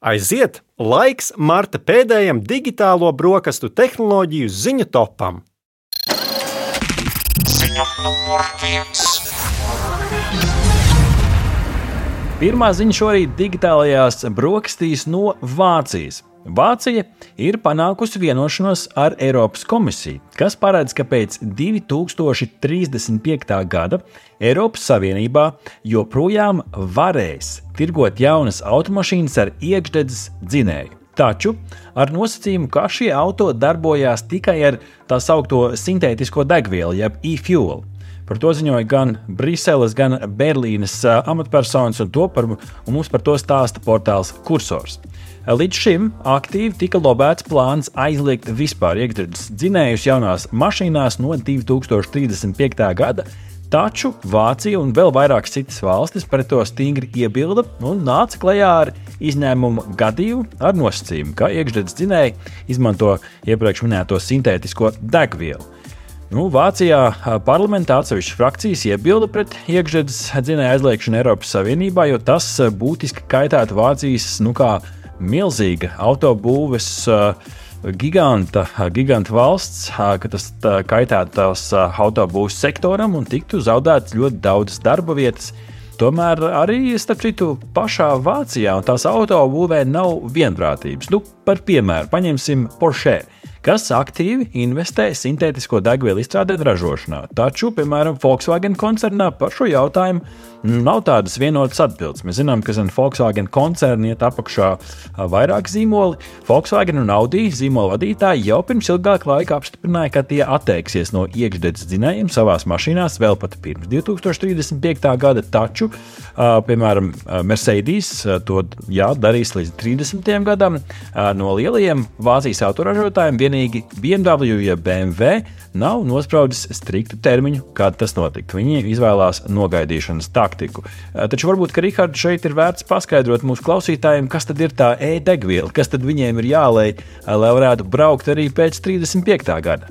Aiziet, laiks Marta pēdējam digitālo brokastu tehnoloģiju ziņu topam. Pirmā ziņa šorīt digitālajās brokastīs no Vācijas. Vācija ir panākusi vienošanos ar Eiropas komisiju, kas paredz, ka pēc 2035. gada Eiropas Savienībā joprojām varēs tirgot jaunas automašīnas ar iekšdedzes dzinēju. Taču ar nosacījumu, ka šie auto darbojās tikai ar tā saucamo sintētisko degvielu, jeb e-fuel. Par to ziņoja gan Briseles, gan Berlīnes amatpersonas, un, par, un mums par to stāsta portāls Cursors. Līdz šim aktīvi tika lobēts plāns aizliegt vispār iekšzemes dzinējus jaunās mašīnās no 2035. gada, taču Vācija un vēl vairākas citas valstis pret to stingri iebilda un nāca klajā ar izņēmumu gadījumu ar nosacījumu, ka iekšzemes dzinēji izmanto iepriekš minēto sintētisko degvielu. Nu, Vācijā parlamentā atsevišķas frakcijas iebilda pret iekšzemes dzinēju aizliegšanu Eiropas Savienībā, jo tas būtiski kaitētu Vācijas nu, kā, milzīga autobūves uh, giganta, giganta valsts, uh, ka tas kaitētu tās uh, autobūves sektoram un tiktu zaudētas ļoti daudzas darba vietas. Tomēr arī, starp citu, pašā Vācijā un tās autobūvē nav vienprātības. Nu, par piemēru, paņemsim Porsche kas aktīvi investē sintētisko degvielu izstrādē un ražošanā. Taču, piemēram, Volkswagen koncernā par šo jautājumu nav tādas vienotas atbildes. Mēs zinām, ka zem Volkswagen koncerna iet apakšā vairāk zīmoli. Volkswagen un Audi zīmola vadītāji jau pirms ilgāka laika apstiprināja, ka tie atteiksies no iekšdedzes dzinējiem savās mašīnās vēl pat pirms 2035. gada. Taču, piemēram, Mercedes to jā, darīs līdz 30. gadam. No lielajiem Vācijas autoražotājiem vienīgi BMW, ja BMW nav nospraudis striktu termiņu, kad tas notiktu. Viņi izvēlās nogaidīšanas taktiku. Eh, taču varbūt, ka Rihards šeit ir vērts paskaidrot mūsu klausītājiem, kas tad ir tā e-degviela, kas tad viņiem ir jālai, eh, lai varētu braukt arī pēc 35. gada.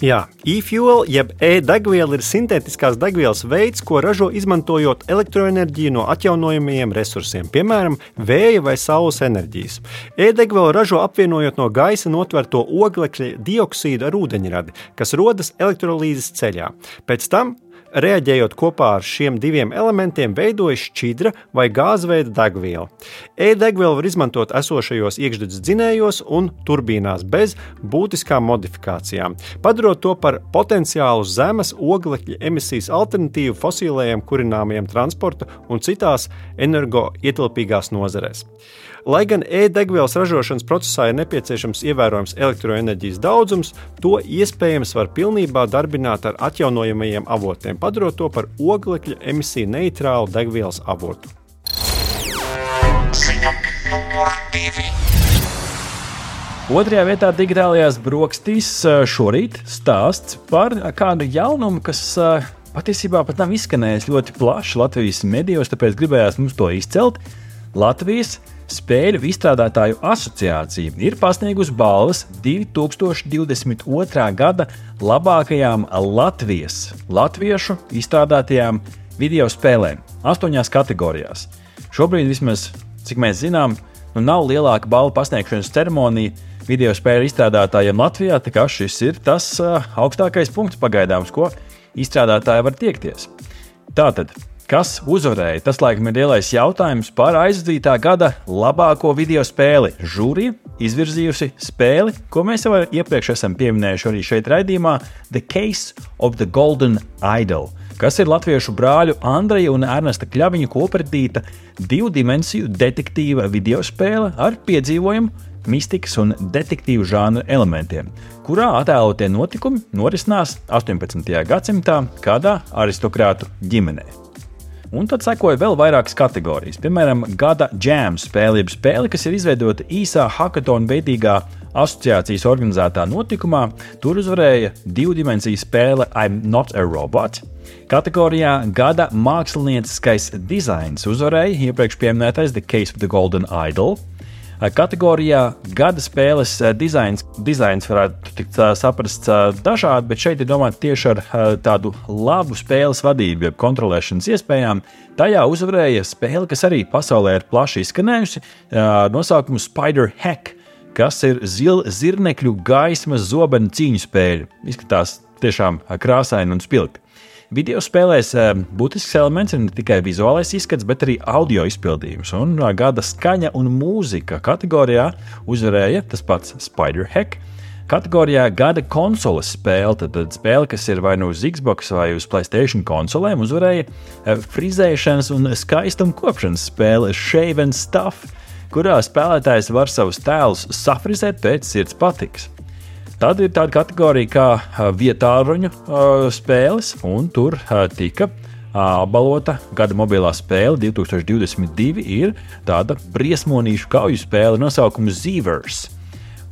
Jā, e-fuel jeb e-degviela ir sintētiskās degvielas veids, ko ražo izmantojot elektroenerģiju no atjaunojamajiem resursiem, piemēram, vēja vai saules enerģijas. E-degvielu ražo apvienojot no gaisa notverto oglekļa dioksīdu ar ūdeņradi, kas rodas elektrolīzes ceļā. Pēc tam Reaģējot kopā ar šiem diviem elementiem, veidojas šķidra vai gāzveida degviela. E-degvielu var izmantot esošajos iekšdedzes dzinējos un turbīnās bez būtiskām modifikācijām, padarot to par potenciālu zemes oglekļa emisijas alternatīvu fosilējiem kurināmajiem transporta un citās energoietilpīgās nozarēs. Lai gan e-degvielas ražošanas procesā ir nepieciešams ievērojams elektroenerģijas daudzums, to iespējams var pilnībā darbināt ar atjaunojamajiem avotiem, padarot to par oglekļa emisiju neitrālu degvielas avotu. Otrajā vietā digitālajās brokastīs šorīt stāsts par kādu jaunumu, kas patiesībā pat nav izskanējis ļoti plaši Latvijas medijos, tāpēc gribējās mums to izcelt. Latvijas Spēļu izstrādātāju asociācija ir pasniegusi balvas 2022. gada labākajām Latvijas, latviešu izstrādātajām video spēlēm, astoņās kategorijās. Šobrīd, vismaz cik mēs zinām, nu nav lielāka balvu pasniegšanas ceremonija video spēļu izstrādātājiem Latvijā, tā kā šis ir tas uh, augstākais punkts pagaidāms, ko izstrādātāji var tiekties. Tātad Kas uzvarēja? Tas, laikam, ir lielais jautājums par aizdzītā gada labāko video spēli. Žūrija izvirzījusi spēli, ko mēs jau iepriekš esam pieminējuši arī šeit raidījumā, The Case of the Golden Idol kas ir latviešu brāļu Andreja un Ernesta Kļaviņa kopradīta divu dimensiju detektīva video spēle ar piedzīvojumu, mistikas un detektīvu žānra elementiem, kurā attēlotie notikumi norisinās 18. gadsimtā kādā aristokrātu ģimenē. Un tad sekoja vēl vairākas kategorijas. Piemēram, gada jam spēle, jeb spēle, kas ir izveidota īsā hackathon veidīgā asociācijas organizētā notikumā. Tur uzvarēja divu dimensiju spēle I'm Not a Robot. Kategorijā gada mākslinieckais dizains uzvarēja iepriekš minētais The Case of the Golden Idol. Kategorijā gada spēles dizains, dizains varētu tikt saprasts dažādi, bet šeit ir domāts tieši ar tādu labu spēles vadību, jeb kontrolēšanas iespējām. Tajā uzvarēja spēle, kas arī pasaulē ir plaši izskanējusi, nosaukumu Spider Hack, kas ir zil, zirnekļu gaismas zobenu cīņu spēle. Izskatās tiešām krāsaini un spilgti. Video spēlēs eh, būtisks elements ir ne tikai vizuālais izskats, bet arī audio izpildījums. Un eh, gada skaņa un mūzika kategorijā uzvarēja tas pats Spider-Hack. Kategorijā gada konsoles spēle, tad, tad spēle, kas ir vai nu uz Xbox vai uz Playstation konsolēm, uzvarēja eh, frizēšanas un skaistuma kopšanas spēle Shave and Stuff, kurā spēlētājs var savus tēlus safrizēt pēc sirds patikas. Tad ir tāda kategorija kā vietāruņu spēles, un tur tika apbalvota gada mobilā spēle 2022. ir tāda briesmonīša kauju spēle nosaukuma Zivers.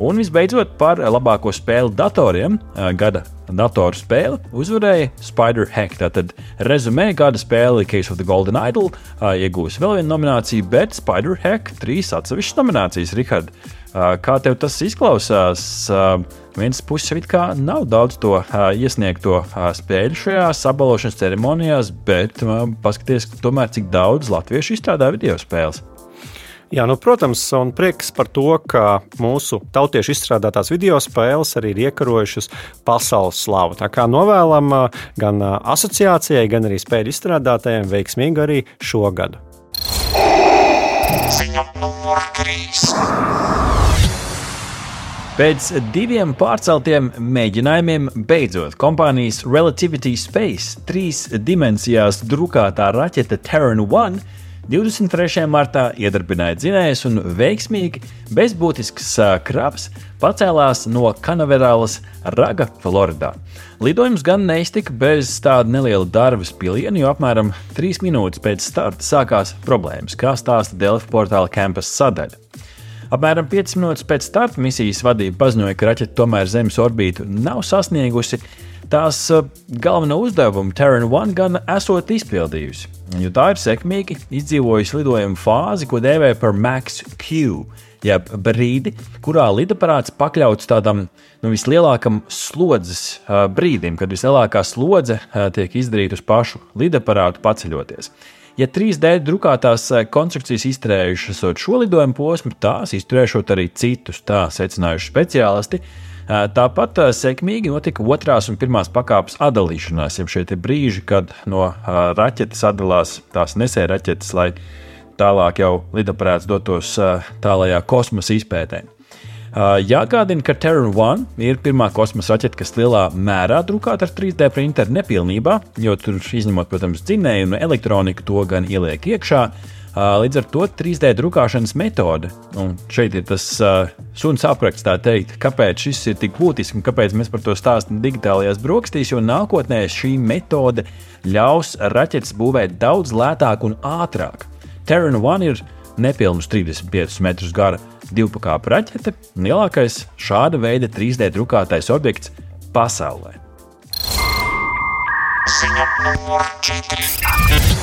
Un visbeidzot, par labāko spēli datoriem, gada datoru spēli uzvarēja Spider Hack. Tātad rezumē gada spēle Case of the Golden Idol iegūs vēl vienu nomināciju, bet Spider Hack trīs atsevišķas nominācijas. Rihard, kā tev tas izklausās? vienas puses it kā nav daudz to iesniegto spēļu šajās apbalvošanas ceremonijās, bet paskatieties, tomēr, cik daudz latviešu izstrādā video spēles. Jā, nu, protams, un prieks par to, ka mūsu tautiešu izstrādātās video spēles arī ir iekarojušas pasaules slavu. Tā kā novēlam gan asociācijai, gan arī spēļu izstrādātājiem veiksmīgi arī šogad. Ziņa numur 3. Pēc diviem pārceltiem mēģinājumiem, beidzot kompānijas Relativity Space trīs dimensijās drukātā raķete Terran 1 23. martā iedarbināja dzinējus un veiksmīgi, bez būtiskas krāpes, pacēlās no Kanaverālas Raga, Floridā. Lidojums gan neiztika bez tāda neliela darba piliena, jo apmēram 3 minūtes pēc starta sākās problēmas, kā stāsta Delfi portāla Campus sadaļa. Apmēram 5 minūtes pēc starta misijas vadība paziņoja, ka raķete tomēr Zemes orbītu nav sasniegusi. Tās uh, galveno uzdevumu Terran 1 gan esot izpildījusi, jo tā ir sekmīgi izdzīvojusi lidojuma fāzi, ko dēvē par Max Q, jeb brīdi, kurā lidaparāts pakļauts tādam nu, vislielākam slodzes uh, brīdim, kad vislielākā slodze uh, tiek izdarīta uz pašu lidaparātu paceļoties. Ja 3D drukātās eh, konstrukcijas izturējušas šo lidojumu posmu, tās izturēšot arī citus, tā secinājuši speciālisti. Eh, tāpat eh, sekmīgi notika otrās un pirmās pakāpes atdalīšanās, jau šie brīži, kad no raķetes atdalās tās nesēja raķetes, lai tālāk jau lidaparāts dotos tālākajā kosmosa izpētē. Jāatgādina, ka Terran 1 ir pirmā kosmosa raķete, kas lielā mērā drukāta ar 3D printeru nepilnībā, jo tur izņemot, protams, dzinēju un elektroniku, to gan ieliek iekšā. Līdz ar to 3D drukāšanas metode, un šeit ir tas uh, suns apraksts, tā teikt, kāpēc šis ir tik būtisks un kāpēc mēs par to stāstām digitālajās brokastīs, jo nākotnē šī metode ļaus raķetes būvēt daudz lētāk un ātrāk. Terran 1 ir nepilnus 35 metrus gara divpakāpju raķete lielākais šāda veida 3D drukātais objekts pasaulē. Ziņa numur 4.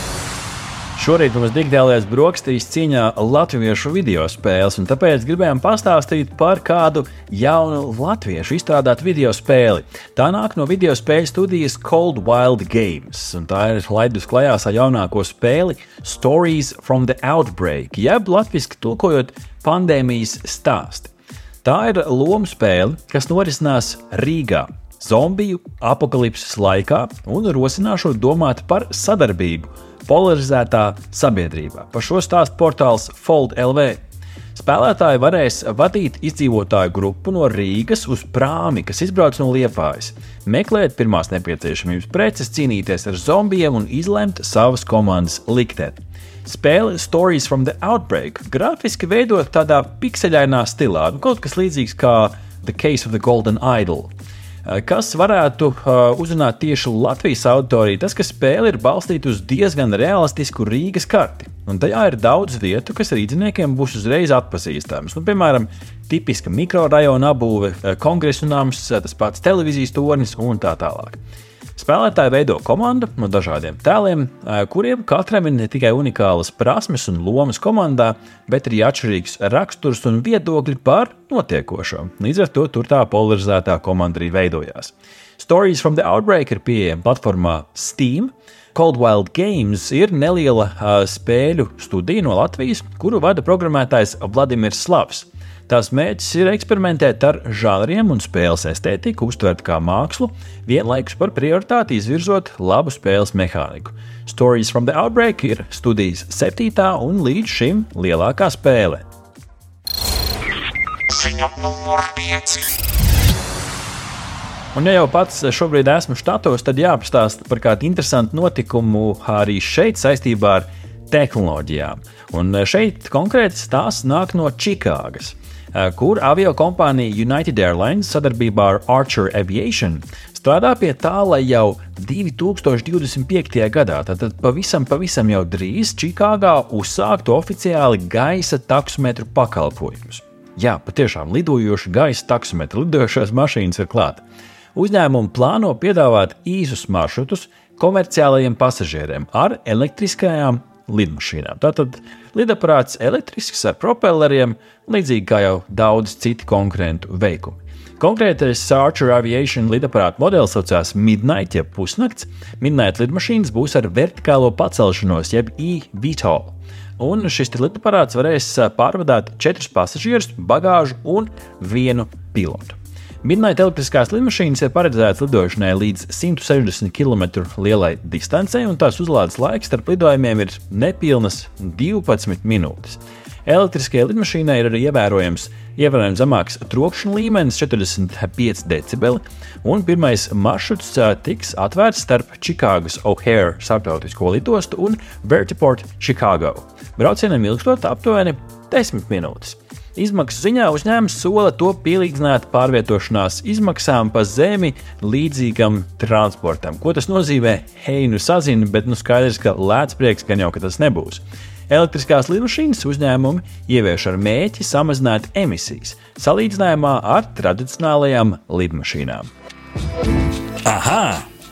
Šorīt mums digitālajās brokastīs cīņā latviešu video spēles, un tāpēc gribējām pastāstīt par kādu jaunu latviešu izstrādātu video spēli. Tā nāk no video spēļu studijas Cold Wild Games, un tā ir laidus klajā ar jaunāko spēli Stories from the Outbreak, jeb latviešu tulkojot pandēmijas stāstu. Tā ir lomu spēle, kas norisinās Rīgā, zombiju apakalipses laikā, un rosināšot domāt par sadarbību polarizētā sabiedrībā. Par šo stāstu portāls Fold LV. Spēlētāji varēs vadīt izdzīvotāju grupu no Rīgas uz prāmi, kas izbrauc no Liepājas, meklēt pirmās nepieciešamības preces, cīnīties ar zombijiem un izlemt savas komandas likteni. Spēle Stories from the Outbreak grafiski veidot tādā pikseļainā stilā, nu, kaut kas līdzīgs kā The Case of the Golden Idol. Eh, kas varētu uh, uzrunāt tieši Latvijas auditoriju, tas, ka spēle ir balstīta uz diezgan realistisku Rīgas karti. Un tajā ir daudz vietu, kas rīzniekiem būs uzreiz atpazīstamas. Nu, piemēram, tipiska mikrorajona apbūve, eh, kongresu nams, tas pats televīzijas tornis un tā tālāk. Spēlētāji veido komandu no dažādiem tēliem, kuriem katram ir ne tikai unikālas prasmes un lomas komandā, bet arī atšķirīgs raksturs un viedokļi par notiekošo. Līdz ar to tur tā polarizētā komanda arī veidojās. Stories from the Outbreak ir pieejama platformā Steam. Cold Wild Games ir neliela uh, spēļu studija no Latvijas, kuru vada programmētājs Vladimirs Slavs. Tās mērķis ir eksperimentēt ar žanriem un spēles estētiku, uztvert kā mākslu, vienlaikus par prioritāti izvirzot labu spēles mehāniku. Stories from the Outbreak ir studijas septītā un līdz šim lielākā spēle. Ziņa numur 5. Un, ja jau pats šobrīd esmu štatos, tad jāpastāsta par kādu interesantu notikumu arī šeit saistībā ar tehnoloģijām. Un šeit konkrēti stāsts nāk no Čikāgas. Eh, kur avio kompānija United Airlines sadarbībā ar Archer Aviation strādā pie tā, lai jau 2025. gadā, tātad pavisam, pavisam jau drīz, Čikāgā uzsāktu oficiāli gaisa taksometru pakalpojumus. Jā, patiešām lidojoši gaisa taksometri, lidojošās mašīnas ir klāta. Uzņēmumi plāno piedāvāt īsus maršrutus komerciālajiem pasažieriem ar elektriskajām lidmašīnām. Tātad lidaparāts elektrisks ar propelleriem, līdzīgi kā jau daudz citi konkurentu veikumi. Konkrētais Archer Aviation lidaparāta modelis saucās Midnight, jeb pusnakts. Midnight lidmašīnas būs ar vertikālo pacelšanos, jeb eVTOL. Un šis lidaparāts varēs pārvadāt četrus pasažierus, bagāžu un vienu pilotu. Midnight elektriskās lidmašīnas ir paredzētas lidošanai līdz 160 km lielai distancei, un tās uzlādes laiks starp lidojumiem ir nepilnas 12 minūtes. Elektriskajai lidmašīnai ir arī ievērojams, ievērojams zemāks trokšņa līmenis, 45 decibeli, un pirmais maršruts tiks atvērts starp Čikāgas O'Hare starptautisko lidostu un Vertiport Chicago. Braucienam ilgstot aptuveni 10 minūtes. Izmaksu ziņā uzņēmums sola to pielīdzināt pārvietošanās izmaksām pa zemi līdzīgam transportam. Ko tas nozīmē? Hei, nu sazinu, bet nu skaidrs, ka lēts prieks gan jau, ka tas nebūs. Elektriskās lidmašīnas uzņēmumi ievieš ar mēķi samazināt emisijas, salīdzinājumā ar tradicionālajām lidmašīnām. Aha!